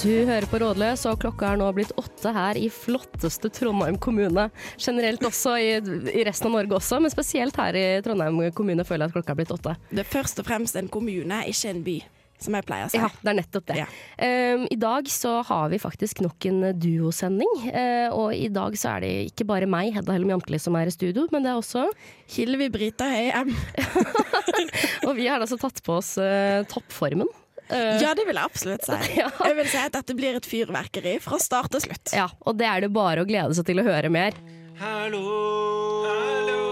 Du hører på Rådløs, og klokka er nå blitt åtte her i flotteste Trondheim kommune. Generelt også i, i resten av Norge også, men spesielt her i Trondheim kommune føler jeg at klokka er blitt åtte. Det er først og fremst en kommune, ikke en by, som jeg pleier å si. Ja, det er nettopp det. Ja. Um, I dag så har vi faktisk nok en duosending, uh, og i dag så er det ikke bare meg, Hedda Hellum Jantli, som er i studio, men det er også Hilvi Brita M. Og vi har altså tatt på oss uh, toppformen. Ja, det vil jeg absolutt si. Jeg vil si at dette blir et fyrverkeri fra start til slutt. ja, og det er det bare å glede seg til å høre mer. Hallo. Hallo.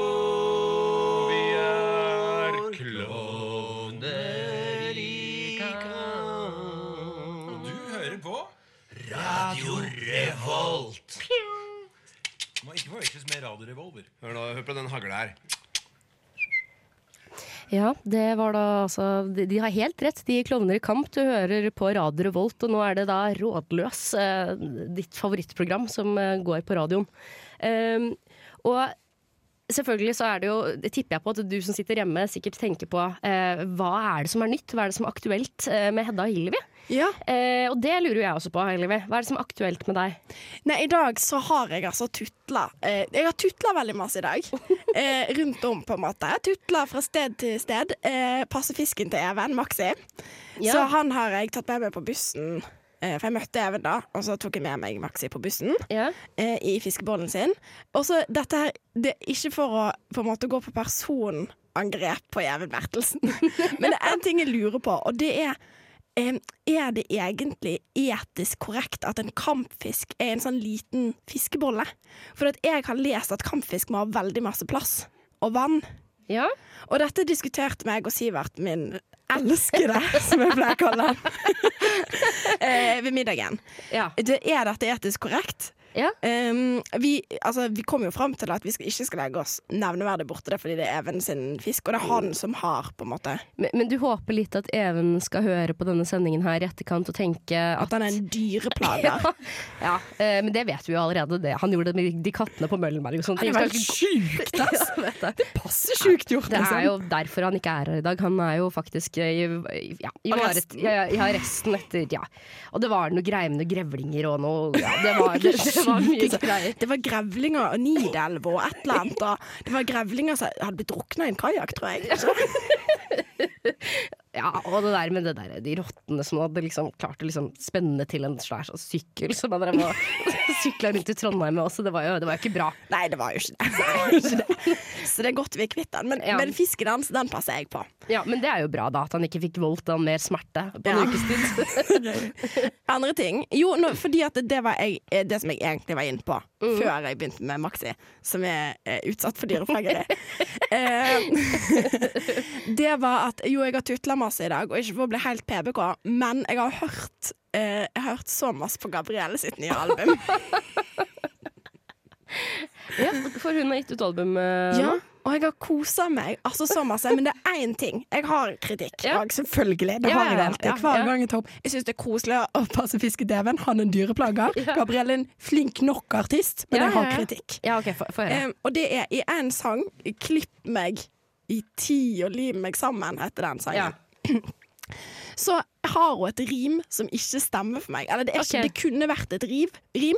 Ja, det var da altså De, de har helt rett, de klovner i kamp. Du hører på Radio Revolt, og nå er det da Rådløs, eh, ditt favorittprogram, som eh, går på radioen. Um, og selvfølgelig så er det jo Det tipper jeg på at du som sitter hjemme sikkert tenker på eh, hva er det som er nytt, hva er det som er aktuelt eh, med Hedda og Hillevi? Ja. Eh, og det lurer jeg også på, Hillevi. Hva er det som er aktuelt med deg? Nei, i dag så har jeg altså tutla. Eh, jeg har tutla veldig masse i dag. Eh, rundt om, på en måte. Tutla fra sted til sted. Eh, passe fisken til Even, Maxi. Ja. Så han har jeg tatt med meg på bussen. Eh, for jeg møtte Even da, og så tok jeg med meg Maxi på bussen. Ja. eh, i fiskebollen sin. Og så dette her Det er ikke for å på en måte gå på personangrep på Even Bertelsen, men det er en ting jeg lurer på, og det er eh, Er det egentlig etisk korrekt at en kampfisk er en sånn liten fiskebolle? For at jeg har lest at kampfisk må ha veldig masse plass og vann. Ja. Og dette diskuterte meg og Sivert, min elskede, som jeg pleier å kalle han, eh, ved middagen. Ja. Det, er dette etisk korrekt? Ja. Um, vi, altså, vi kom jo fram til at vi skal, ikke skal legge oss nevneverdig borte det fordi det er Even sin fisk, og det er han som har på en måte Men, men du håper litt at Even skal høre på denne sendingen her i etterkant og tenke At At han er en dyreplager. Ja, eh, men det vet vi jo allerede. Det. Han gjorde det med de kattene på Møllenberg og sånt. Det var helt sjukt, ass! Det. Passer sjukt gjort, Det er liksom. jo derfor han ikke er her i dag. Han er jo faktisk eh, i, ja, i Arresten. ja, ja, etter Ja. Og det var noe greier med noen grevlinger og noe ja, det, var, det, det var mye greier. Det var grevlinger og Nidelva og et eller annet. Det var grevlinger som hadde blitt drukna i en kajakk, tror jeg. Ja, og det der med det der, de rottene som hadde liksom klart å liksom spenne til en svær sånn sykkel som man drev og sykla rundt i Trondheim med også. Det var jo, det var jo ikke bra. nei, det var jo ikke det. Så det er godt vi er kvitt den. Men, Ja. men fisken hans, den passer jeg på. Ja, Men det er jo bra, da, at han ikke fikk voldt av mer smerte på en Ja. ukes tid. Andre ting? Jo, nå, fordi at det var jeg, eh, det som jeg egentlig var inne på Mm. før jeg begynte med Maxi, som er eh, utsatt for dyreplageri. eh, det var at jo, jeg har tutla masse i dag, og ikke for å bli helt PBK, men jeg har hørt eh, Jeg har hørt så masse på Gabrielle sitt nye album. ja, for hun har gitt ut album eh, ja, nå. og jeg har kosa meg altså så masse. Men det er én ting. Jeg har kritikk. Ja. Og selvfølgelig. Det Ja, har jeg alltid. ja, Hver gang jeg tar opp. Jeg syns det er koselig å passe fiske-TV-en. Han er en dyreplager. Ja. Gabrielle er en flink nok artist, men jeg har kritikk. Ja, OK, for få. Um, og det er i en sang 'Klipp meg i ti og lim meg sammen', heter den sangen. Så har hun et rim som ikke stemmer for meg. Eller det, ikke, okay. det kunne vært et riv, rim,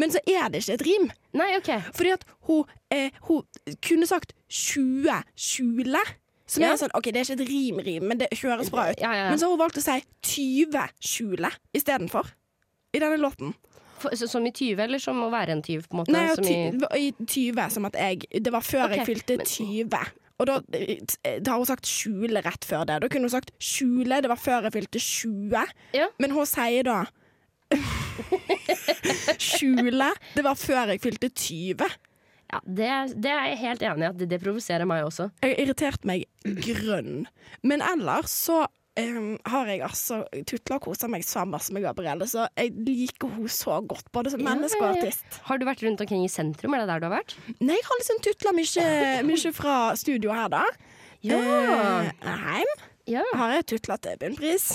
men så er det ikke et rim. Nei, OK. Fordi at hun, eh, hun kunne sagt 20 skjule. Som Ja. er sånn, ok, Det er ikke et rim-rim, men det høres bra ut. Ja, ja. Men så har hun valgt å si 20 skjule istedenfor. I denne låten. For, så, som i 20, eller som å være en tyv, på en måte? Nei, som i, i 20, som at jeg Det var før okay, jeg fylte men- 20. Og da, da har hun sagt skjule rett før det. Da kunne hun sagt skjule, det var før jeg fylte 20. Ja. Men hun sier da Skjule, det var før jeg fylte 20. ja, det, det er jeg helt enig i at det, det provoserer meg også. Jeg har irritert meg grønn. Men ellers så em, har jeg altså tutla og kosa meg så masse med Gabrielle, så jeg liker henne så godt, både som menneske og Ja, ja, ja. artist. Har du vært rundt omkring i sentrum? Er det der du har vært? Nei, jeg har liksom tutla mye, mye fra studio her, da. Ja. Uh, heim Ja, har jeg tutla til bunnpris.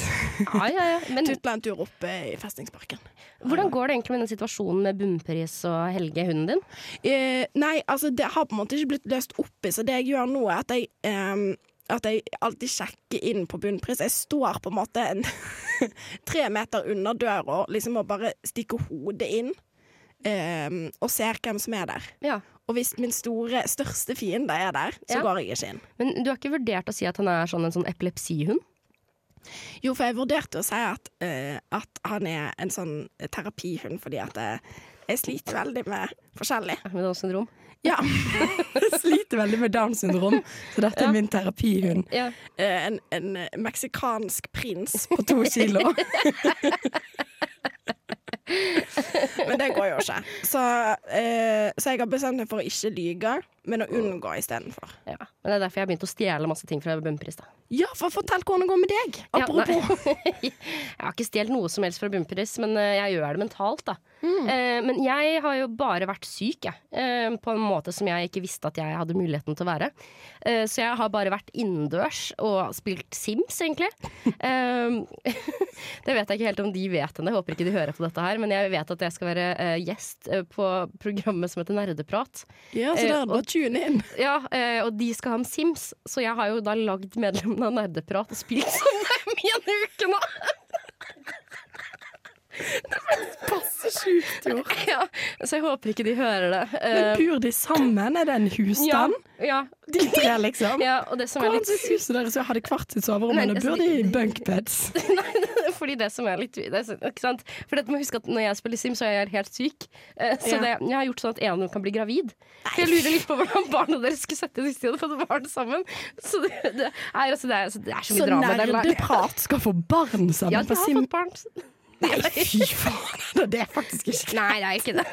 ja, ja. ja. Men Tutla en tur opp eh, i Festningsparken. hvordan går det egentlig med den situasjonen med bunnpris og Helge, hunden din? Uh, nei, altså det har på en måte ikke blitt løst opp i, så det jeg gjør nå er at jeg ehm, at jeg alltid sjekker inn på bunnpris. Jeg står på en måte en tre meter under døra liksom og bare stikker hodet inn ehm, og ser hvem som er der. Ja. Og hvis min store, største fiende er der, så Ja. går jeg ikke inn. Men du har ikke vurdert å si at han er sånn, en sånn epilepsihund? Jo, for jeg vurderte å si at, uh, at han er en sånn terapihund fordi at jeg, jeg sliter veldig med forskjellig. Med Downs syndrom? Ja. jeg sliter veldig med Downs syndrom, så dette er min terapihund. Ja. Eh, en, en eh, meksikansk prins på to kilo. Men det går jo ikke. Så, eh, så jeg har bestemt meg for å ikke lyge, men å unngå istedenfor. ja. Men det er derfor jeg har begynt å stjele masse ting fra bunnpris. da. Ja, for fortell hvordan det går med deg. Apropos. Ja, jeg har ikke stjålet noe som helst fra Bumperis, men eh, jeg gjør det mentalt, da. Mm. Eh, men jeg har jo bare vært syk, jeg. Eh, på en måte som jeg ikke visste at jeg hadde muligheten til å være. Eh, så jeg har bare vært innendørs og spilt Sims, egentlig. Det vet jeg ikke helt om de vet ennå, håper ikke de hører på dette her. Men jeg vet at jeg skal være gjest på programmet som heter Nerdeprat. Ja, så det er bare tune inn. Ja, eh, og de skal ha en Sims, så jeg har jo da lagd medlemmene av Nerdeprat og spilt som dem i en uke nå. Passe sjukt gjort. Ja, så jeg håper ikke de hører det. Men Eh, bor de sammen? Er det en ja, husstand? ja, De tre, liksom? ja, og det som er Hvordan litt ser huset deres? Har de hvert sitt soverom, Nei, altså, bor de i bunkbeds? bunkbeds? Fordi det som er litt det ikke sant? For dette må huske at Når jeg spiller Sim, så er jeg helt syk. Eh, Så Ja. det, jeg har gjort sånn at en av dem kan bli gravid. For jeg lurer litt på hvordan barna deres skulle sett ut hvis de hadde fått barn sammen. Så det, det, er, altså, det, er, det er så mye Så drama. Så nerdeprat skal få barn sammen Ja, de har fått barn. Nei, fy faen! Det er faktisk ikke Nei, det er ikke det.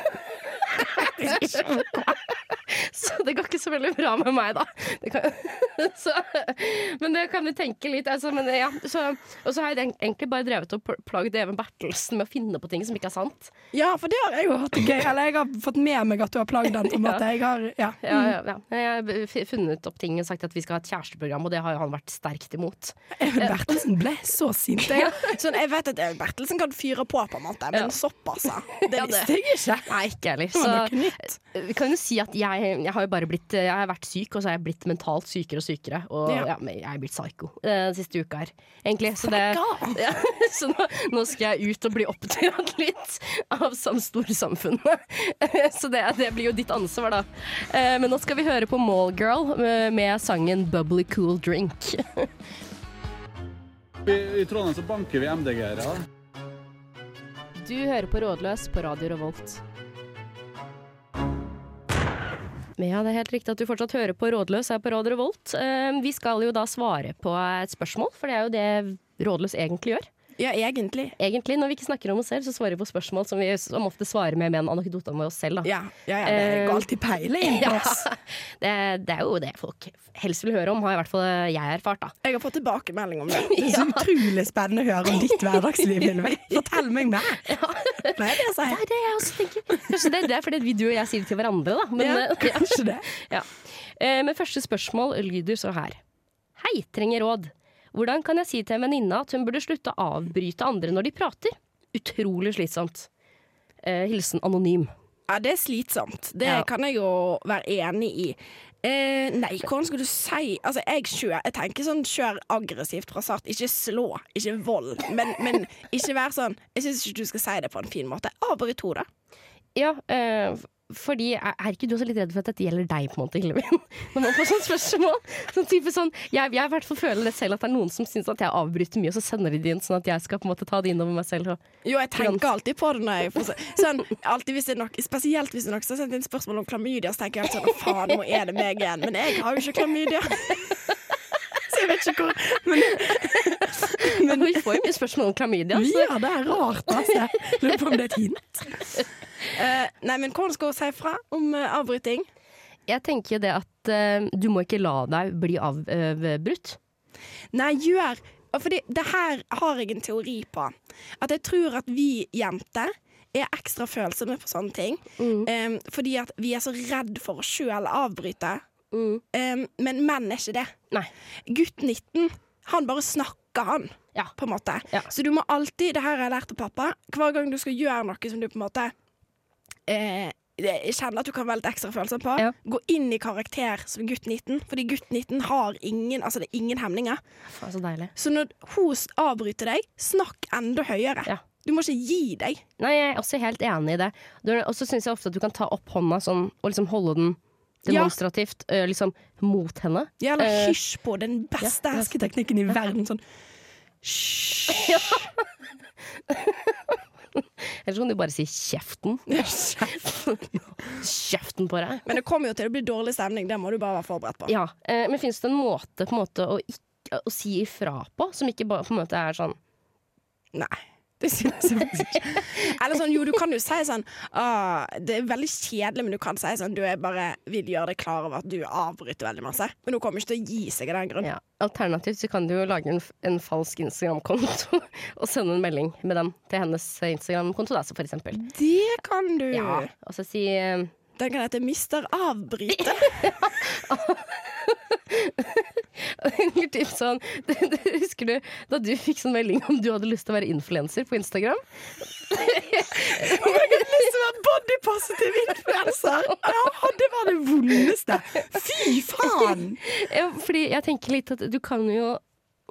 Så det går ikke så veldig bra med meg, da. Det kan, så, men det kan vi tenke litt. Altså, men ja, så, og så har jeg egentlig bare drevet og pl- plagd Even Bertelsen med å finne på ting som ikke er sant. Ja, for det har jeg jo hatt det gøy. Eller jeg har fått med meg at du har plagd den. På en måte. Jeg har, ja. Ja, ja, ja. Jeg har funnet opp ting og sagt at vi skal ha et kjæresteprogram, og det har jo han vært sterkt imot. Even Bertelsen ble så sint. Jeg, sånn, jeg vet at Even Bertelsen kan fyre på, på en måte, men såpass. Det det- visste jeg ikke. Nei, ikke heller. Det var Så noe nytt. vi kan jo si at jeg, jeg har jo bare blitt Jeg har vært syk, og så har jeg blitt mentalt sykere og sykere. Og Ja. ja. jeg er blitt psycho eh, den siste uka her, egentlig. Så, det, ja, så nå, nå skal jeg ut og bli oppdratt litt av sam- storsamfunnet. Så det, det blir jo ditt ansvar, da. Eh, Men nå skal vi høre på Mallgirl med, med sangen 'Bubbly Cool Drink'. I, I Trondheim så banker vi MDG-ere. Du hører på Rådløs på Radio Revolt. Ja, det er helt riktig at du fortsatt hører på Rådløs her på Radio Revolt. Eh, Vi skal jo da svare på et spørsmål, for det er jo det Rådløs egentlig gjør. Ja, egentlig. Egentlig, Når vi ikke snakker om oss selv, så svarer vi på spørsmål som vi som ofte svarer med med en anekdote om oss selv. da. Ja, ja, ja det Eh, går alltid peiling Ja, oss. det, det er jo det folk helst vil høre om, har i hvert fall jeg erfart. da. Jeg har fått tilbakemelding om det. Det er så utrolig spennende å høre om ditt hverdagsliv, Hilve. Fortell meg mer. Er det Det er det jeg også tenker. Kanskje det, det er fordi vi, du og jeg sier det til hverandre, da. Men, Ja, eh, kanskje det. Ja. Eh, Men første spørsmål lyder så her. Hei, trenger råd. Hvordan kan jeg si til en venninne at hun burde slutte å avbryte andre når de prater? Utrolig slitsomt. Eh, hilsen anonym. Ja, det er slitsomt. Det Ja. kan jeg jo være enig i. Eh, nei, hvordan skal du si Altså, jeg kjør Jeg tenker sånn kjør aggressivt fra start. Ikke slå, ikke vold. Men, men ikke vær sånn Jeg syns ikke du skal si det på en fin måte. Avbryt henne, da. Ja, eh, fordi er ikke du også litt redd for at dette gjelder deg, på en måte, Hillevi? Når man får sånne spørsmål. Sånn type sånn, jeg, jeg i hvert fall føler det selv at det er noen som syns at jeg avbryter mye, og så sender de det inn sånn at jeg skal på en måte ta det inn over meg selv. Og, Jo, jeg tenker alltid på det når jeg får se- sånn, alltid hvis det er nok, Spesielt hvis det er noen som har sendt inn spørsmål om klamydia, så tenker jeg alltid sånn faen, nå er det meg igjen. Men jeg har jo ikke klamydia. Jeg vet ikke hvor Men men vi får jo mye spørsmål om klamydia. Så. ja, det er rart, altså. Lurer på om det er et hint. Uh, nei, men hvordan skal hun si fra om uh, avbryting? Jeg tenker jo det at uh, du må ikke la deg bli avbrutt. Nei, gjør Fordi det her har jeg en teori på. At jeg tror at vi jenter er ekstra følsomme for sånne ting. Mm. Um, fordi at vi er så redd for å sjøl avbryte. Mm. Um, men menn er ikke det. Nei. Gutt 19, han bare snakker, han. Ja. På en måte. Ja. Så du må alltid, det her har jeg lært av pappa, hver gang du skal gjøre noe som du på en måte eh, kjenner at du kan være litt ekstra følelser på. Ja. Gå inn i karakter som gutt 19, fordi gutt 19 har ingen, altså det er ingen hemninger. Så. Så når hun avbryter deg, snakk enda høyere. Ja. Du må ikke gi deg. Nei, jeg er også helt enig i det. Og så syns jeg ofte at du kan ta opp hånda sånn, og liksom holde den. Demonstrativt øh, liksom mot henne. Ja, eller Eh, hysj på den beste ja, ja. hersketeknikken i verden. Sånn hysj. Eller så kan du bare si 'kjeften'. Kjeften kjeften på deg. Men det kommer jo til å bli dårlig stemning. Det må du bare være forberedt på. Ja, eh, Men fins det en måte, på en måte å, ikke, å si ifra på, som ikke bare på en måte er sånn Nei. Det synes jeg faktisk ikke. Eller sånn, jo, du kan jo si sånn ah, Det er veldig kjedelig, men du kan si sånn Du er bare vil gjøre deg klar over at du avbryter veldig masse. Men hun kommer ikke til å gi seg av den grunn. ja. Alternativt så kan du jo lage en, en falsk Instagram-konto og sende en melding med den til hennes Instagram-konto, da, så for eksempel. Det kan du. Ja, og så si eh, Den kan hete Mister Avbryte. Typ sånn Husker du da du fikk sånn melding om du hadde lyst til å være influenser på Instagram? lyst til å være body positive influencer. Ja, det var det vondeste. Fy faen! Ja, fordi jeg tenker litt at du kan jo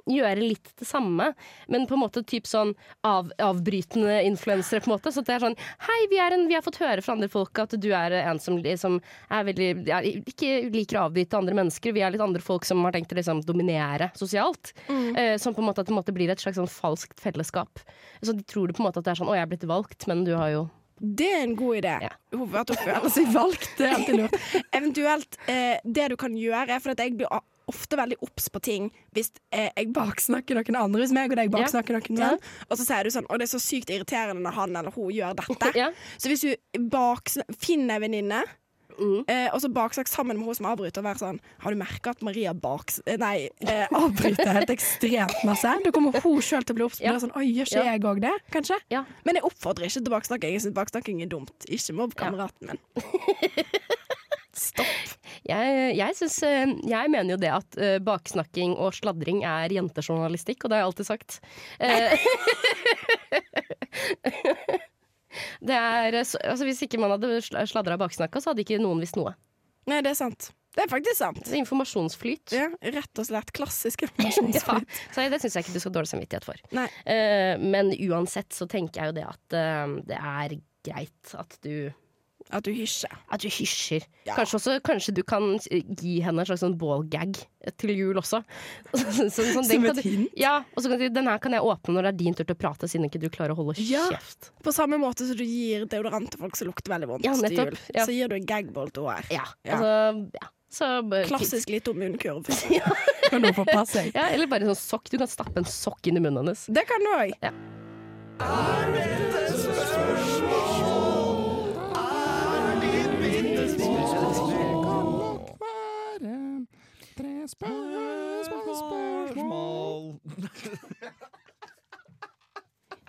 gjøre litt det samme, men på en måte typ sånn av, avbrytende influensere, på en måte. Så det er sånn Hei, vi, er en, vi har fått høre fra andre folk at du er en som, som er veldig ja, ikke liker å avbryte andre mennesker. Vi er litt andre folk som har tenkt å liksom dominere sosialt. Eh, som på en måte at det på en måte blir et slags sånn falskt fellesskap. Så de tror det på en måte at det er sånn Å, jeg er blitt valgt, men du har jo Det er en god idé. Ja. At hun føler seg valgt. Det er alltid lurt. Eventuelt, eh, det du kan gjøre, for at jeg blir ofte veldig obs på ting hvis eh, jeg baksnakker noen andre. Hvis meg og deg baksnakker noen Ja. venn, og så sier du sånn Å, det er så sykt irriterende når han eller hun gjør dette. Ja. Så hvis du finner en venninne Mm. Eh, og så baksnakk sammen med hun som avbryter, og være sånn Har du merka at Maria baks... eh, Nei, eh, avbryter helt ekstremt masse? Da kommer hun sjøl til å bli obs på Ja. Sånn, Oi, gjør ikke Ja. jeg òg det? Kanskje? Ja. Men jeg oppfordrer ikke til baksnakking. Jeg syns baksnakking er dumt. Ikke mobb kameraten min. Stopp. Jeg, jeg, synes, eh, jeg mener jo det at eh, baksnakking og sladring er jentejournalistikk, og det har jeg alltid sagt. Eh, det er, altså hvis ikke man hadde sla- sladra og baksnakka, så hadde ikke noen visst noe. Nei, det er sant. Det er faktisk sant. Det er informasjonsflyt. Ja, rett og slett klassisk Ja, informasjonsflyt. så det syns jeg ikke du skal ha dårlig samvittighet for. Nei. Men uansett så tenker jeg jo det at det er greit at du At du hysjer. At du hysjer. Ja. Kanskje, også, kanskje du kan gi henne en slags sånn ballgag til jul også. Så, så, sånn, Som et du- hint? Ja, og så kan du, den her kan jeg åpne når det er din tur til å prate, siden ikke du klarer å holde Ja. kjeft. På samme måte som du gir deodorant til folk som lukter veldig vondt Ja, til jul. Ja. Så gir du en gagball til henne. Ja, Ja. altså ja. Så, Klassisk litt om munnkurv. Kan hun få passe seg. Ja, eller bare en sånn sokk. Du kan stappe en sokk inn i munnen hennes. Det kan du òg. Ja.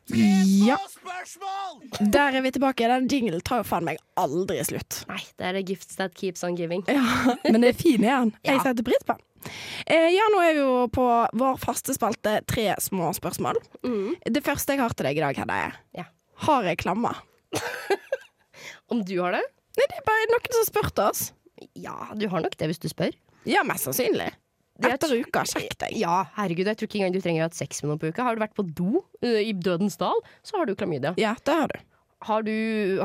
Ja. Der er vi tilbake. Den jinglen tar jo faen meg aldri slutt. Nei, det er det gifts that keeps on giving. Ja, Men det er fin igjen. Jeg Ja. setter pris på den. Eh, ja, nå er vi jo på vår faste spalte Tre små spørsmål. Mm. Det første jeg har til deg i dag, Hedda, er Ja. Har jeg klamma? Om du har det? Nei, det er bare noen som har spurt oss. Ja, du har nok det hvis du spør. Ja, mest sannsynlig. Er- Etter uka, sjekk deg. Ja, herregud, jeg tror ikke engang du trenger å ha hatt sex med noen på uka. Har du vært på do uh, i Dødens dal, så har du klamydia. Ja, det har du. Har du,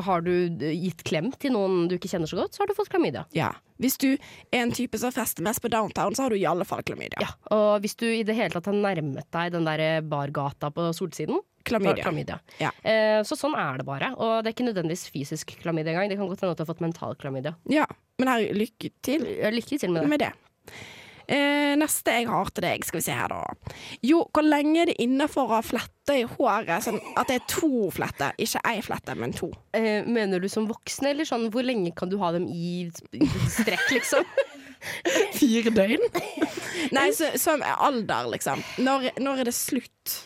har du gitt klem til noen du ikke kjenner så godt, så har du fått klamydia. Ja. Hvis du er en type som fester mest på downtown, så har du i alle fall klamydia. Ja, og hvis du i det hele tatt har nærmet deg den der bargata på Solsiden, Klamydia. klamydia. Ja. Eh, så sånn er det bare. Og det er ikke nødvendigvis fysisk klamydia engang. Det kan godt hende at du har fått mental klamydia. Ja, men her, lykke til Lykke til med det. med det. Eh, neste jeg har til deg, skal vi se her da. Jo, hvor lenge er det innafor å ha fletter i håret? Sånn at det er to fletter, ikke ei flette, men to. Eh, mener du som voksen, eller sånn hvor lenge kan du ha dem i i strekk, liksom? Fire døgn? Nei, så, som alder, liksom. Når, når er det slutt?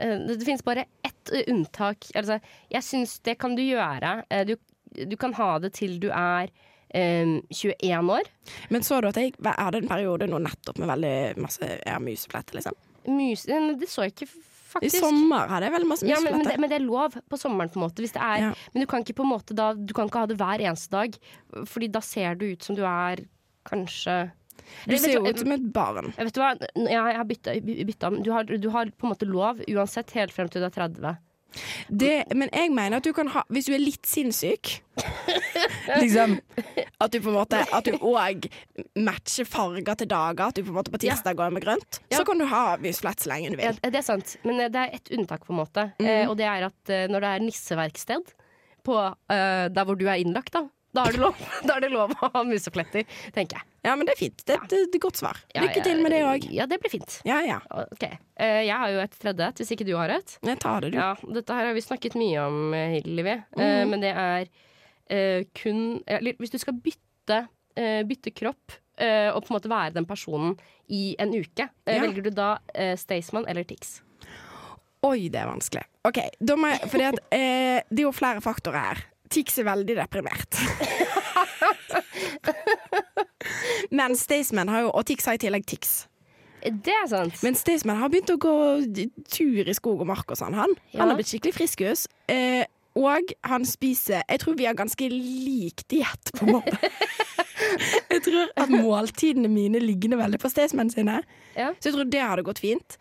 Eh, Det, det finnes bare ett eh, unntak. Altså, jeg syns det kan du gjøre. Eh, Du, du kan ha det til du er eh, 21 år. Men så du at jeg jeg hadde en periode nå nettopp med veldig masse ja, musepletter, liksom? Mus, eh, det så jeg ikke I sommer hadde jeg veldig masse Ja, men, men, det, men det er lov på sommeren, på en måte. Hvis det er, Ja. Men du kan ikke på en måte da Du kan ikke ha det hver eneste dag, Fordi da ser du ut som du er kanskje Du ser jo ut som et barn. Vet du hva, jeg, har bytta, bytta om. Du har, du har på en måte lov uansett helt frem til du er 30. Det, men jeg mener at du kan ha Hvis du er litt sinnssyk Liksom At du på en måte At du òg matcher farger til dager. At du på en måte på tirsdag går med grønt. Ja. Så kan du ha museflett så lenge du Ja, vil. det er sant, men eh, det er ett unntak, på en måte. Eh, og det er at eh, når det er nisseverksted på, eh, der hvor du er innlagt, da, da er det lov, er det lov å ha musefletter, tenker jeg. Ja, men det er fint. Det, er er godt svar. Lykke til med det òg. Ja, det blir fint. Ja, ja. Okay. Eh, jeg har jo et tredje et, hvis ikke du har et. Jeg tar det, du. Ja, dette her har vi snakket mye om, eh, Hillevi. Mm. men det er eh, kun Hvis du skal bytte, eh, bytte kropp eh, og på en måte være den personen i en uke, eh, Ja. velger du da eh, Staysman eller Tix? Oi, det er vanskelig. OK, jeg at eh, det er jo flere faktorer her. Tix er veldig deprimert. Men Staysman har jo Og Tix har i tillegg Tix. Det er sant. Men Staysman har begynt å gå tur i skog og mark og sånn. Han, Ja. han har blitt skikkelig friskus. Eh, og han spiser Jeg tror vi har ganske lik diett, på en måte. jeg tror at måltidene mine ligner veldig på Staysman sine. Ja. Så jeg tror det hadde gått fint.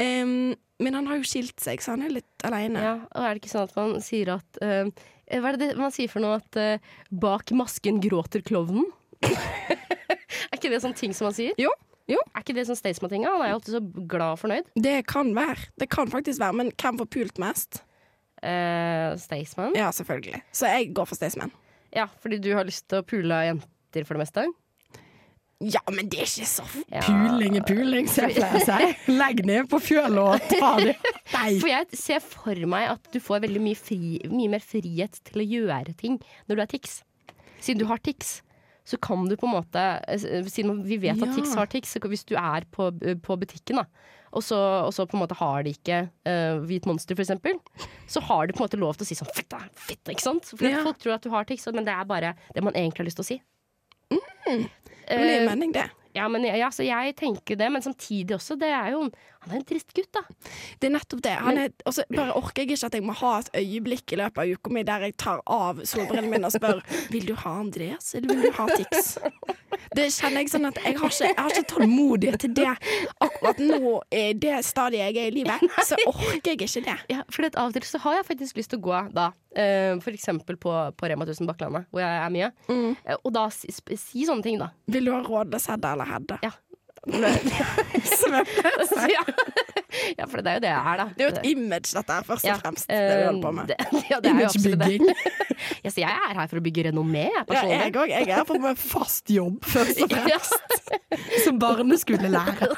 Um, men han har jo skilt seg, så han er litt aleine. Ja, og er det ikke sånn at man sier at eh, Hva er det man sier for noe? At eh, bak masken gråter klovnen? er ikke det sånn ting som man sier? Jo, jo. Er ikke det sånn Staysman-ting? Han er jo alltid så glad og fornøyd. Det kan være. Det kan faktisk være. Men hvem får pult mest? Uh, Staysman? Ja, selvfølgelig. Så jeg går for Staysman. Ja, fordi du har lyst til å pule jenter for det meste? Ja, men det er ikke så Ja. Puling er puling, ser jeg pleier å. Legg ned på fjøla og ta det. Nei. For jeg ser for meg at du får veldig mye, fri, mye mer frihet til å gjøre ting når du er tics. Siden du har tics, så kan du på en måte eh, Siden vi vet at Ja. tics har tics, så hvis du er på, på butikken, da, og så, og så på en måte har de ikke uh, Hvit monster, for eksempel, så har de på en måte lov til å si sånn fitte, fitte, ikke sant? For Ja. folk tror at du har tics, men det er bare det man egentlig har lyst til å si. Det Eh, mening, det. ja, men ja, så jeg tenker det, men samtidig også, det er jo Han er en trist gutt, da. Det er nettopp det. Han og så bare orker jeg ikke at jeg må ha et øyeblikk i løpet av uka mi der jeg tar av solbrillene mine og spør Vil du ha Andreas, eller vil du ha Tix. Det kjenner jeg sånn at jeg har ikke, jeg har ikke tålmodighet til det akkurat nå i det stadiet jeg er i livet. Så orker jeg ikke det. Ja, for av og til så har jeg faktisk lyst til å gå da, eh, for eksempel på, på Rema 1000 Bakklandet, hvor jeg er mye, Mm. eh, og da si, si sånne ting, da. Vil du ha rådløs Hedda eller Hedda? Ja. Å ja. ja, for det er jo det jeg er, da. Det er jo et image, dette her, først og Ja, fremst. Det vi holder på eh, med. det- ja, det. Imagebygging. Ja, så jeg er her for å bygge renommé, jeg, Ja, jeg òg. Jeg er på med fast jobb, først og Ja. fremst. Som barneskolelærer.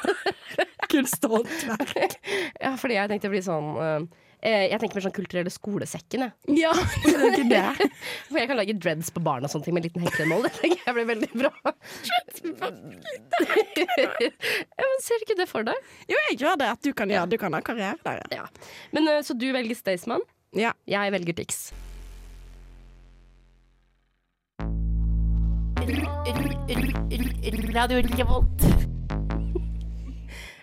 Kunst og håndverk. ja, fordi jeg tenkte å bli sånn eh, Jeg tenker mer sånn kulturelle skolesekken, jeg. Ja, det er ikke det. For jeg kan lage dreads på barn og sånne ting med en liten heklemål. Det tenker jeg blir veldig bra. ja, men ser du ikke det for deg? Jo, jeg gjør det. At du kan ja, Du kan ha karriere der, ja. Ja. Men eh, Så du velger Staysman? ja. Jeg velger Tix. Radio Revolt.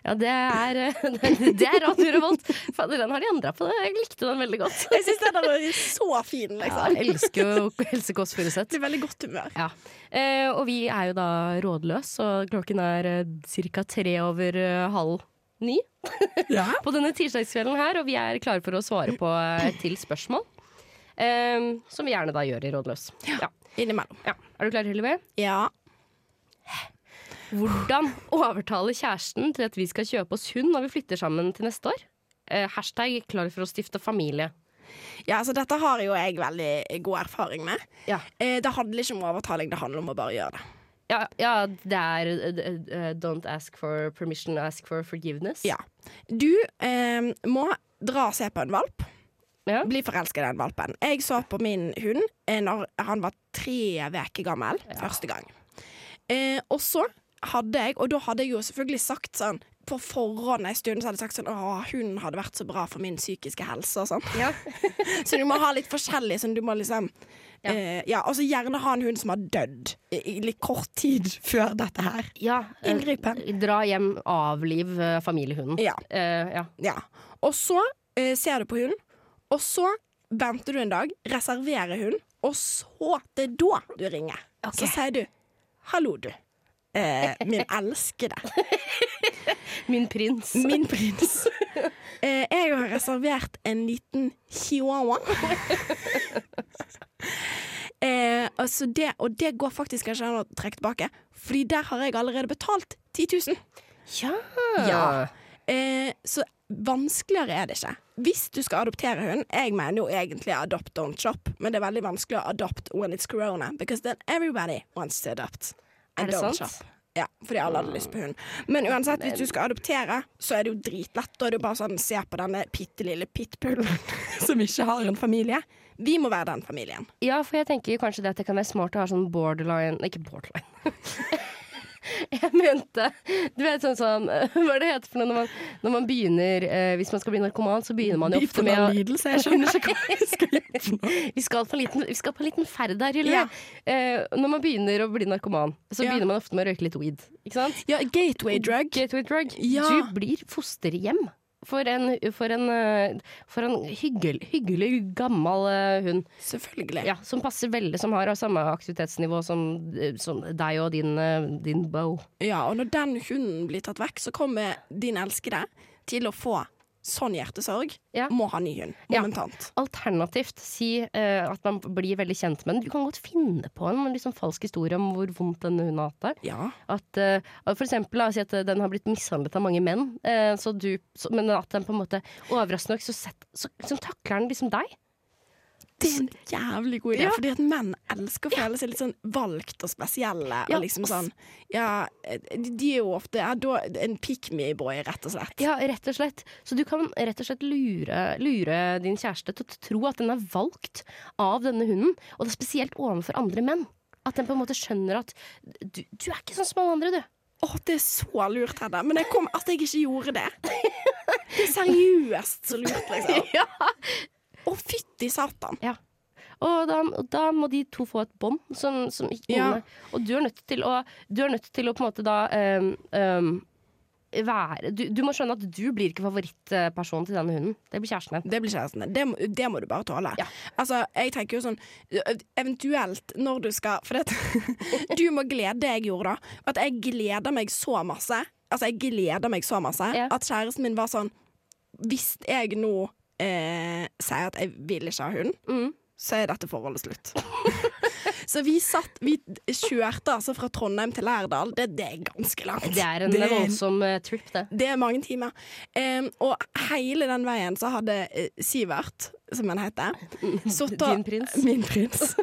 Ja, det er, det er Radio Revolt. Fader, den har de endra på. det Jeg likte den veldig godt. Jeg syns den er så fin, Ja, liksom. jeg elsker jo Else Kåss Furuseth. Det er veldig godt humør. Ja. Eh, og vi er jo da rådløs, og klokken er eh, ca. tre over eh, halv ni Ja. på denne tirsdagskvelden her, og vi er klare for å svare på eh, et til spørsmål. Eh, som vi gjerne da gjør i Rådløs. Ja. Innimellom. Ja. Er du klar, Hillevi? Ja. Hvordan overtale kjæresten til at vi skal kjøpe oss hund når vi flytter sammen til neste år? Eh, hashtag klar for å stifte familie. ja, altså dette har jo jeg veldig god erfaring med. Ja. Eh, det handler ikke om overtaling, det handler om å bare gjøre det. Ja, ja det er eh, don't ask for permission, ask for forgiveness. Ja. Du eh, må dra og se på en valp. Ja. Bli forelska i den valpen. Jeg så på min hund eh, når han var tre uker gammel første gang. Eh, og så hadde jeg, og da hadde jeg jo selvfølgelig sagt sånn på forhånd en stund så hadde jeg sagt sånn Å, hun hadde vært så bra for min psykiske helse og sånn. Ja. så du må ha litt forskjellig. Sånn, du må liksom Ja. ja. ja, Og så gjerne ha en hund som har dødd i, litt kort tid før dette her. Ja, eh, Inngripen. Dra hjem, avliv eh, familiehunden. Ja. Eh, ja. ja. Og så eh, ser du på hunden, og så venter du en dag, reserverer hunden, og så det er da du ringer. Okay. Så sier du 'hallo, du'. Eh, min elskede. Min prins. Min prins. Eh, jeg har reservert en liten chihuahua. eh, altså det, og det går faktisk ikke an å trekke tilbake, Fordi der har jeg allerede betalt 10 000. Ja. Ja. Eh, så vanskeligere er det ikke. Hvis du skal adoptere hund Jeg mener jo egentlig adopt, don't shop, men det er veldig vanskelig å adopt when it's corona, because then everybody wants to adopt. Er det sant? shop. Ja, fordi alle hadde lyst på hund. Men uansett, hvis du skal adoptere, så er det jo dritlett. Da er det jo bare sånn, se på denne bitte lille pitbullen som ikke har en familie. Vi må være den familien. Ja, for jeg tenker kanskje det at det kan være smart å ha sånn borderline Ikke borderline. Jeg mente Du vet sånn sånn Hva er det heter for noe når man, når man begynner eh, Hvis man skal bli narkoman, så begynner man jo ofte med lidelse. Jeg skjønner ikke hva jeg skal gjøre vi skal, på en liten, vi skal på en liten ferd her, Julie. Ja. Eh, når man begynner å bli narkoman, så Ja. begynner man ofte med å røyke litt weed. Ikke sant? Ja, gateway drug. Gateway drug. Ja. Du blir fosterhjem for en, for en, eh, for en hyggelig, hyggelig gammel eh, hund. Selvfølgelig. Ja, som passer veldig, som har samme aktivitetsnivå som, eh, som deg og din, din bow. Ja, og når den hunden blir tatt vekk, så kommer din elskede til å få sånn hjertesorg. Ja. Må ha ny hund. Ja. Alternativt si uh, at man blir veldig kjent med den. Du kan godt finne på en liksom falsk historie om hvor vondt denne hunden har hatt det. Ja. At, uh, for eksempel, la oss si at eh, den har blitt mishandlet av mange menn, uh, så du, så, men at den på en måte overraskende nok så, sett, så, så takler den liksom deg. Det er en jævlig god idé, Ja. fordi at menn elsker å føle seg litt sånn valgt og spesielle. Ja, og liksom sånn Ja, de er jo ofte ja, da, en pick me-boy, rett og slett. Ja, rett og slett. Så du kan rett og slett lure, lure din kjæreste til å tro at den er valgt av denne hunden, og det er spesielt overfor andre menn. At den på en måte skjønner at du, du er ikke sånn som alle andre, du. Å, det er så lurt, Hedda. Men jeg kom, at jeg ikke gjorde det. Det er seriøst så lurt, liksom. Ja. Å, fytti satan. Og da, da må de to få et bånd som, som ikke Ja. Og du er nødt til å, du nødt til å på en måte da um, um, være du, du må skjønne at du blir ikke favorittpersonen til denne hunden. Det blir kjæresten din. Det blir kjæresten din. Det, det må du bare tåle. Ja. Altså, jeg tenker jo sånn Eventuelt når du skal For det, du må glede det jeg gjorde da. At jeg gleder meg så masse. Altså, jeg gleder meg så masse Ja. at kjæresten min var sånn Hvis jeg nå eh, sier at jeg vil ikke ha hund, Mm. så er dette forholdet slutt. så vi satt Vi kjørte altså fra Trondheim til Lærdal. Det, det er ganske langt. Det er en Det voldsom eh, trip, det. det er mange timer. Em, og hele den veien så hadde eh, Sivert, som han heter, sittet og- Din prins. Min prins.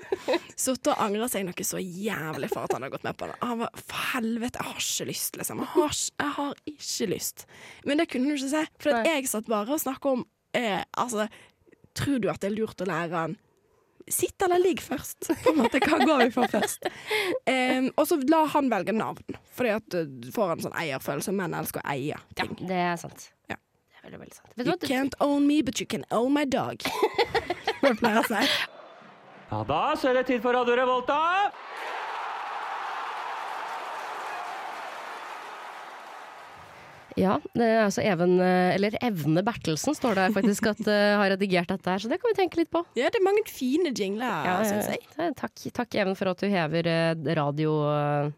Sittet og angra seg noe så jævlig for at han har gått med på det. Han var for helvete, jeg har ikke lyst, liksom. Jeg har, jeg har ikke lyst. Men det kunne du ikke se, for at jeg satt bare og snakka om eh, Altså, tror du at det er lurt å lære han Sitt eller ligg først. På en måte, Hva går vi for først? Eh, og så la han velge navn, Fordi at eh, du får en sånn eierfølelse. Menn elsker å eie Ja, ting. det er sant. Ja. Det er veldig, veldig sant. You can't own me, but you can own my dog. Hva pleier jeg å si? Ja da, så er det tid for Radio Revolta. Ja, det er altså Even, eh, eller Evne Bertelsen står det faktisk at uh, har redigert dette her, så det kan vi tenke litt på. Ja, det er mange fine jingler, Ja, syns jeg. eh, Takk, takk Even for at du hever eh, radiogamet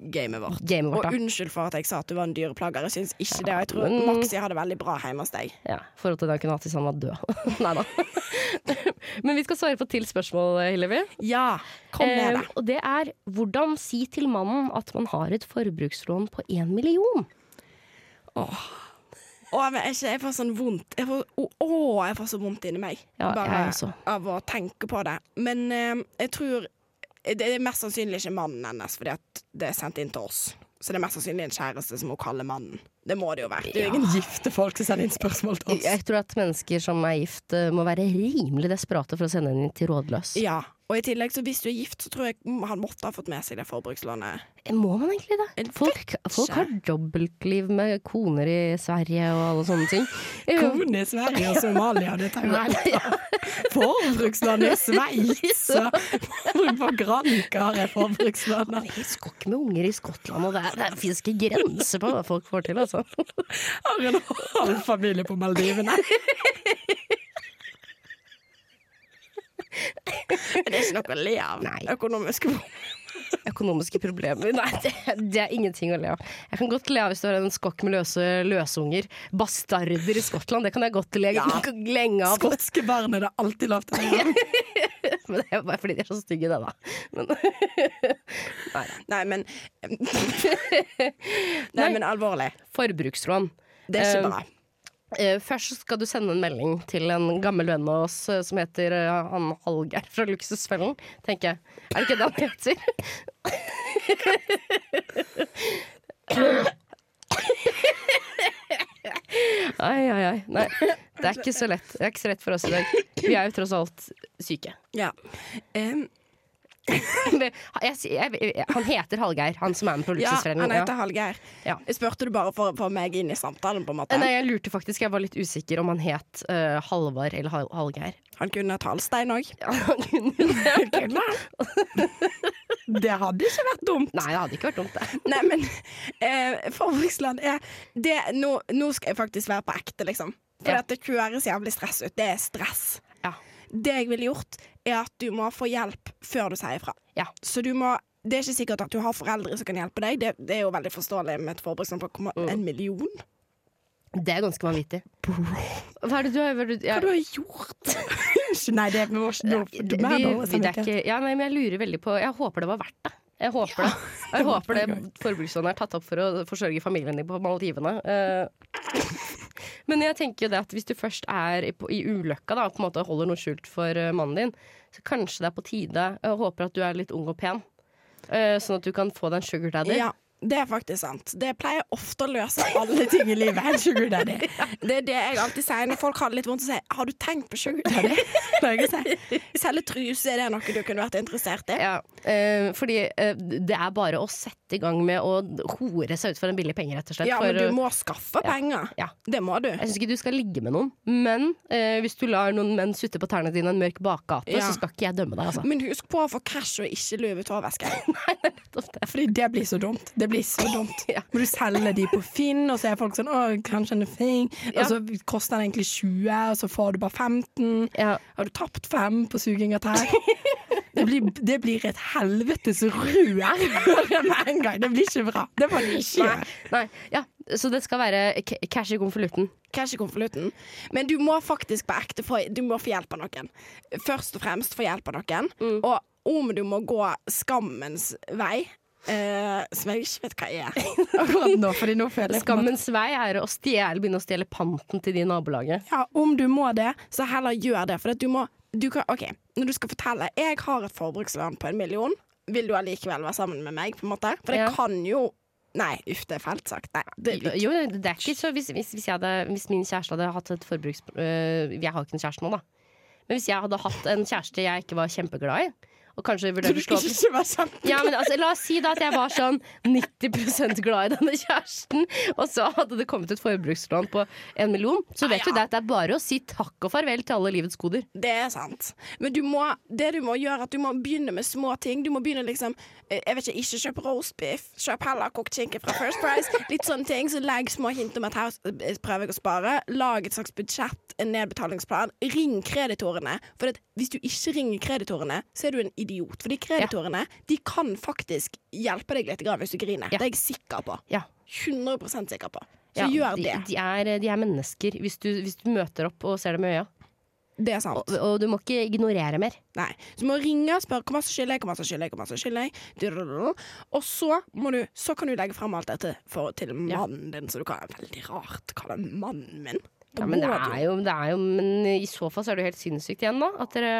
Gamet vårt. vårt. Og unnskyld for at jeg sa at du var en dyreplager. Jeg syns ikke det. Og jeg tror Men- Maxi har det veldig bra hjemme hos deg. Ja, forhold til hatt hvis han var død. Nei da. Men vi skal svare på til spørsmål, eh, Hillevi. Ja, kom med Eh, det. og det er hvordan si til mannen at man har et forbrukslån på én million? Å, men jeg, jeg får sånn vondt jeg får, å, å, jeg får så vondt inni meg. Ja, Bare av å tenke på det. Men eh, jeg tror Det er mest sannsynlig ikke mannen hennes, fordi det er sendt inn til oss. Så det er mest sannsynlig en kjæreste som hun kaller mannen. Det må det jo være. Det er jo ingen gifte folk som sender inn spørsmål til oss. Jeg tror at mennesker som er gift, eh, må være rimelig desperate for å sende inn til rådløs. Ja, Og i tillegg, så hvis du er gift, så tror jeg han måtte ha fått med seg det forbrukslånet. Må man egentlig det? Folk, folk har dobbeltliv med koner i Sverige og alle sånne ting. Kone i Sverige og Somalia, det tar jo helt Forbrukslån i Sveits og på Granca har jeg forbrukslån. Jeg skal ikke med unger i Skottland, og det, er- det finnes ikke grenser på hva folk får til, altså. Har en halv familie på Maldivene. Det er ikke noe å le av. Nei. Økonomiske Økonomiske problemer? Nei, det, det er ingenting å le av. Jeg kan godt le av hvis du har en skokk med løse løsunger. Bastarder i Skottland, det kan jeg godt le Ja. lenge av. Skotske barn er det alltid lov til å le. Men det er bare fordi de er så stygge, det, da. Men, nei. Nei, men Nei, men alvorlig. Forbrukslån. Det er Eh, ikke bra. Eh, først skal du sende en melding til en gammel venn av oss eh, som heter eh, han Hallgeir fra Luksusfellen, tenker jeg. Er det ikke det han heter? Ai, ai, ai. Nei, det er ikke så lett. Det er ikke så lett for oss i dag. Vi er jo tross alt syke. Ja. Em, Men Jeg, jeg, jeg, han heter Hallgeir, han som er med på ja, han heter Hallgeir. Ja. Spurte du bare for å få meg inn i samtalen, på en måte? Nei, jeg lurte faktisk. Jeg var litt usikker om han het uh, Halvard eller Hal Hallgeir. Han kunne hett Halstein òg. Ja, han kunne det. Det hadde ikke vært dumt. Nei, det hadde ikke vært dumt, det. Nei, men uh, Forbruksland er det, nå, nå skal jeg faktisk være på ekte, liksom. For Ja. at det høres jævlig stress ut. Det er stress. Ja. Det jeg ville gjort, er at du må få hjelp før du sier ifra. Ja. Så du må det er ikke sikkert at du har foreldre som kan hjelpe deg. Det, det er jo veldig forståelig med et forbrukslån på komma- Mm. en million. Det er ganske vanvittig. Hva er det du har, hva ja, du har gjort? Nei, det må ikke du må vi, ja, nei, men jeg lurer veldig på Jeg håper det var verdt det. Jeg håper det. Jeg håper det forbrukslånet er tatt opp for å forsørge familien din på Maldivene. Eh, men jeg tenker jo det at hvis du først er i, i ulykka da, og på en måte holder noe skjult for eh, mannen din, så kanskje det er på tide Jeg håper at du er litt ung og pen, eh, sånn at du kan få deg en sugar daddy. Ja, det er faktisk sant. Det pleier ofte å løse alle ting i livet. En sugar daddy. Det er det jeg alltid sier når folk har det litt vondt. Så sier har du tenkt på sugar daddy? Selge truse, er det noe du kunne vært interessert i? Ja, eh, fordi eh, det er bare å sette i gang med å hore seg ut for en billig penge, rett og slett. Ja, for, men du må skaffe penger. ja. Det må du. Jeg syns ikke du skal ligge med noen, men eh, hvis du lar noen menn sutte på tærne dine i en mørk bakgate, Ja. så skal ikke jeg dømme deg, altså. Men husk på å få cash og ikke Vuitton-veske. Nettopp det. Fordi det blir så dumt. Det blir så dumt. Ja. Må du selge de på Finn, og så er folk sånn 'Å, kanskje en fin', og Ja. så koster den egentlig 20, og så får du bare 15. Ja. Har du tapt fem på suging av tær? Det blir, det blir et helvetes rør med en gang. Det blir ikke bra. Det må ikke Nei, gjøre. nei, ja. Så det skal være ca- cash i konvolutten. Cash i konvolutten. Men du må faktisk på ekte få, du må få hjelp av noen. Først og fremst få hjelp av noen. Mm. Og om du må gå skammens vei, eh, som jeg ikke vet hva er nå, fordi nå jeg Skammens vei er å stjele, begynne å stjele panten til de i nabolaget. Ja, om du må det, så heller gjør det. For at du må du kan, OK, når du skal fortelle Jeg har et forbrukslån på en million. Vil du allikevel være sammen med meg? på en måte? For det Ja. kan jo Nei, uff, det er fælt sagt. Nei, det er Jo, det er ikke så hvis, hvis, hvis, jeg hadde, hvis min kjæreste hadde hatt et forbruks... øh, jeg har ikke en kjæreste nå, da. Men hvis jeg hadde hatt en kjæreste jeg ikke var kjempeglad i, og kanskje vurderte å slå opp kjempe... Ja, men altså, La oss si da at jeg var sånn 90% glad i denne kjæresten, og så hadde det kommet et forbrukslån på en million. Så vet Ja, du det at det er bare å si takk og farvel til alle livets goder. Det er sant. Men du må, det du må gjøre, at du må begynne med små ting. Du må begynne liksom eh, Jeg vet ikke, ikke kjøp roastbiff. Kjøp heller kokt skinke fra First Price. Litt sånne ting. Så legg små hint om at her eh, prøver jeg å spare. Lag et slags budsjett, en nedbetalingsplan. Ring kreditorene. For hvis du ikke ringer kreditorene, så er du en idiot. Fordi kreditorene de kan faktisk hjelpe deg litt hvis du griner. Ja. Det er jeg sikker på. Ja. 100% sikker på. Så Ja, gjør det. De er, de er mennesker hvis du, hvis du møter opp og ser dem i øya. Det er sant. Og, og du må ikke ignorere mer. Nei. Så du må ringe og spørre hvor masse skylder jeg, hvor masse skylder jeg, hvor masse skylder jeg. Og så, må du, så kan du legge frem alt dette for, til Ja. mannen din, så du kan Veldig rart kalle mannen min. Ja, men det er, jo, det er jo Men i så fall så er det jo helt sinnssykt igjen, da. At dere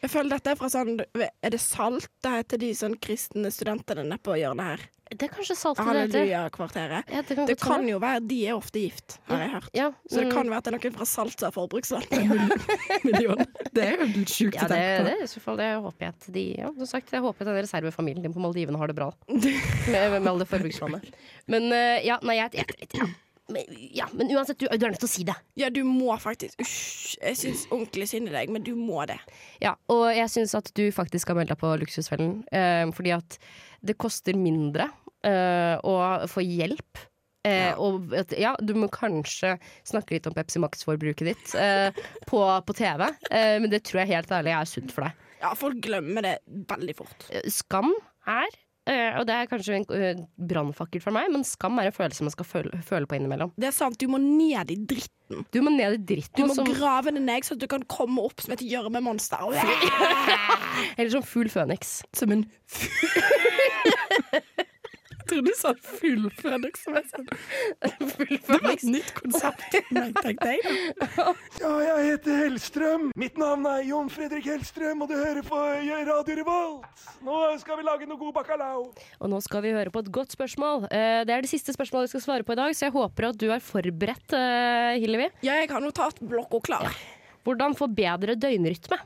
Jeg føler dette er fra sånn Er det Salt? Det heter de sånn kristne studentene nede på hjørnet her. Det er kanskje saltet det heter. Halleluja-kvarteret. Ja, det kan Det kan jo være De er ofte gift, har jeg hørt. ja, Så det mm, kan være at det er noen fra Salt som har forbrukslån. Million. Det er jo litt sjukt ja, det, det, er i så fall, det håper jeg at de Ja, som sagt, jeg håper at den reservefamilien på Maldivene har det bra. Med, med alle forbruksvalgene Men eh, ja, nei, jeg, jeg, jeg. Men, ja, men uansett, du, du er nødt til å si det. Ja, du må faktisk Usj, jeg syns ordentlig synd i deg, men du må det. Ja, og jeg syns at du faktisk skal melde deg på Luksusfellen. eh, fordi at det koster mindre eh, å få hjelp. Eh, Og at, ja, du må kanskje snakke litt om Pepsi Max-forbruket ditt eh, på, på TV, eh, men det tror jeg helt ærlig er sunt for deg. Ja, folk glemmer det veldig fort. Eh, Skam er og det er kanskje en eh, brannfakkel for meg, men skam er en følelse man skal føle, føle på innimellom. Det er sant, du må ned i dritten. Du må ned i dritten. Du må som, grave den ned så du kan komme opp som et gjørmemonster. eller som fugl føniks. Som en Jeg trodde du sa full føniks. som er sånn- Det var et nytt konsept. Nei, tenkte jeg. Ja, jeg heter Hellstrøm. Mitt navn er Jon Fredrik Hellstrøm, og du hører på Radio Revolt. Nå skal vi lage noe god bacalao. Og nå skal vi høre på et godt spørsmål. Eh, det er det siste spørsmålet vi skal svare på i dag, så jeg håper at du er forberedt, eh, Hillevi. Ja, jeg har notatblokka klar. Hvordan få bedre døgnrytme,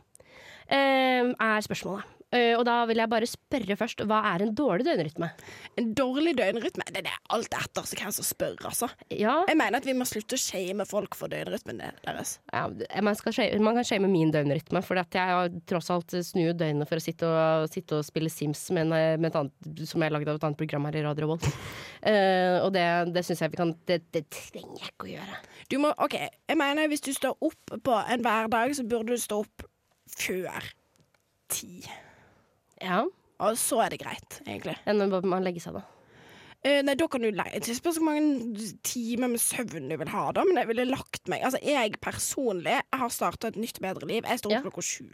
eh, er spørsmålet. Eh, og da vil jeg bare spørre først, hva er en dårlig døgnrytme? En dårlig døgnrytme det er alt etter så hvem som spør, altså. Ja, Jeg mener at vi må slutte å shame folk for døgnrytmen deres. ja man, skal, shame- man kan shame min døgnrytme, for at jeg har tross alt snur døgnet for å sitte og, sitte og spille Sims med, en, med et annet, som jeg lagde av et annet program her i Radio Revolt. uh, og det, det syns jeg vi kan det, det trenger jeg ikke å gjøre. Du må, ok, jeg mener Hvis du står opp på en hverdag, så burde du stå opp før ti. Ja, Og så er det greit, egentlig. Enn å bare legge seg, da. Eh, nei, da kan du leie Det spørs hvor mange timer med søvn du vil ha, da. Men jeg ville lagt meg Altså, jeg personlig har starta et nytt, bedre liv. Jeg står opp Ja. klokka sju.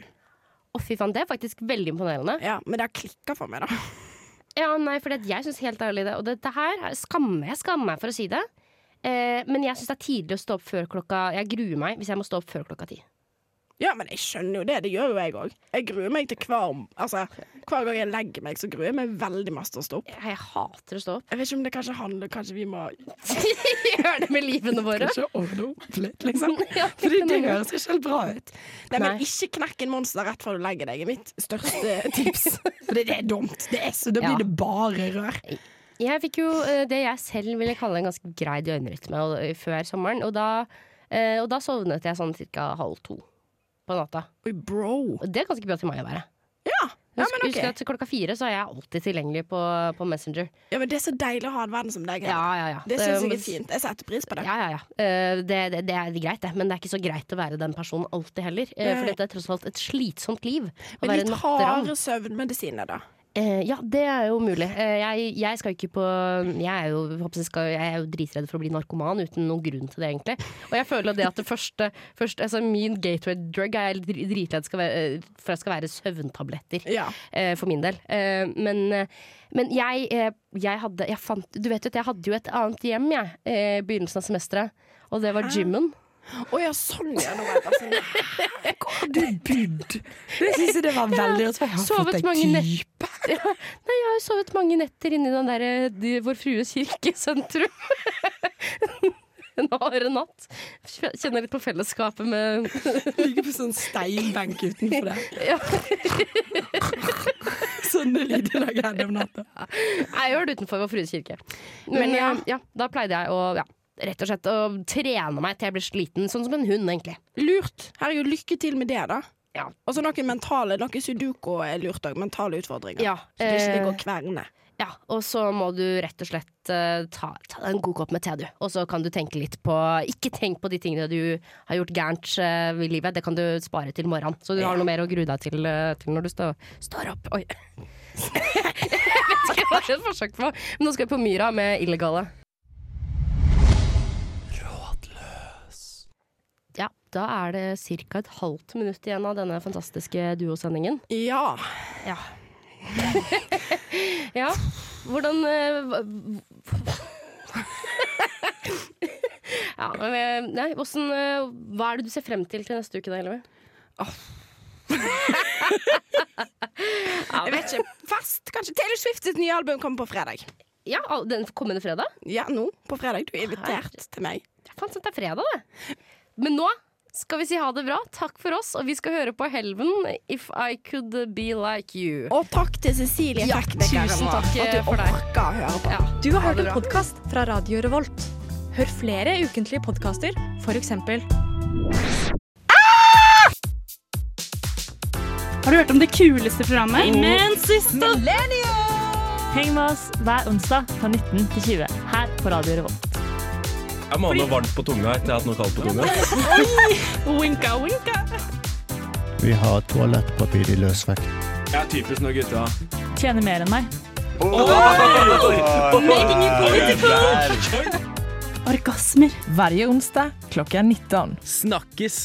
Å, fy faen, det er faktisk veldig imponerende. Ja, men det har klikka for meg, da. Ja, nei, for jeg syns helt ærlig det Og dette her er- skammer jeg skammer meg for å si det. Eh, men jeg syns det er tidlig å stå opp før klokka Jeg gruer meg hvis jeg må stå opp før klokka ti. Ja, men jeg skjønner jo det. Det gjør jo jeg òg. Jeg gruer meg til hver Altså, hver gang jeg legger meg, så gruer jeg meg veldig masse til å stå opp. Jeg, hater å stå opp. Jeg vet ikke om det kanskje handler Kanskje vi må Gjøre det med livene våre. Kanskje ordne opp litt, liksom. Ja, Fordi det høres ikke helt bra ut. Nei, men Nei. ikke knekk en monster rett før du legger deg, er mitt største tips. For det er dumt. Det er så, da Ja. blir det bare rør. Jeg fikk jo eh, det jeg selv ville kalle en ganske grei døgnrytme eh, før sommeren. Og da, eh, og da sovnet jeg sånn ca. halv to på natta. Oi, bro. Og det er ganske bra til meg å være. Ja, ja Husk, ok. husk at klokka fire så er jeg alltid tilgjengelig på, på Messenger. Ja, men Det er så deilig å ha en verden som deg. Ja, ja, ja. Det syns jeg er fint. Jeg setter pris på det. Ja, ja, ja. Uh, det, det, det er greit, det. Men det er ikke så greit å være den personen alltid heller. Uh, for Nei. dette er tross alt et slitsomt liv. Men litt harde søvnmedisiner, da. Eh, ja, det er jo mulig. Eh, jeg, jeg skal ikke på Jeg er jo, jeg skal, jeg er jo dritredd for å bli narkoman uten noen grunn til det, egentlig. Og jeg føler det at det første, første altså Min gateway drug er jeg dritredd skal være, for at skal være søvntabletter. Ja. eh, for min del. Eh, men, eh, men jeg, eh, jeg hadde jeg fant, Du vet jo at jeg hadde jo et annet hjem, jeg, i begynnelsen av semesteret. Og det var gymmen. Å ja, sånn ja. Nå jeg sånn. Hvor har du bodd? Det syns jeg det var veldig rart. for Jeg har Sovet fått deg type. Ja, nei, jeg har sovet mange netter inni den derre eh, de- Vår Frues kirkesentrum. En hard natt. Kjenner litt på fellesskapet med Ligger på sånn steinbenk utenfor det. ja. Sånne lyder lager jeg om natta. Jeg gjør det utenfor Vår Frues kirke. Men Men ja. ja. ja, da pleide jeg å ja, rett og slett å trene meg til jeg blir sliten, sånn som en hund, egentlig. Lurt. Herregud, lykke til med det, da. Ja. Og så noen mentale, noe sudoku er lurt òg. Mentale utfordringer. Ja, Så det ikke eh, ligger og kverner. Ja, og så må du rett og slett uh, ta, ta deg en god kopp med te, du. Og så kan du tenke litt på Ikke tenk på de tingene du har gjort gærent uh, i livet, det kan du spare til morgenen. Så du har noe mer å grue deg til, uh, til når du stå, står opp. Oi. Jeg vet ikke hva det er et forsøk på, men nå skal vi på Myra med Illegale. Da er det ca. et halvt minutt igjen av denne fantastiske duosendingen. Ja. Ja. ja. Hvordan eh, Ja, men, eh, nei, hvordan, eh, hva er det du ser frem til til neste uke, da, Elleve? Jeg vet ikke. Fast, kanskje. Taylor Swift sitt nye album kommer på fredag. Ja, den kommende fredag? Ja, nå på fredag. Du er invitert til meg. Ja, faen, det er fredag, det. Men nå skal vi si ha det bra. Takk for oss, og vi skal høre på Helven, If I Could Be Like You. Og takk til Cecilie Ja, Tekniker tusen takk, for at du for deg. orker å høre på. Ja. Du har hørt en podkast fra Radio Revolt. Hør flere ukentlige podkaster, f.eks. Har du hørt om det kuleste programmet? Immensista! Heng med oss hver onsdag fra 19 til 20 her på Radio Revolt. Jeg må ha noe varmt på tunga etter jeg har hatt noe kaldt på tunga. Winka, winka. Vi har toalettpapir i løsvekt. Jeg er typisk når gutta Tjener mer enn meg. Making it political. Orgasmer. Hver onsdag klokka 19. Snakkes!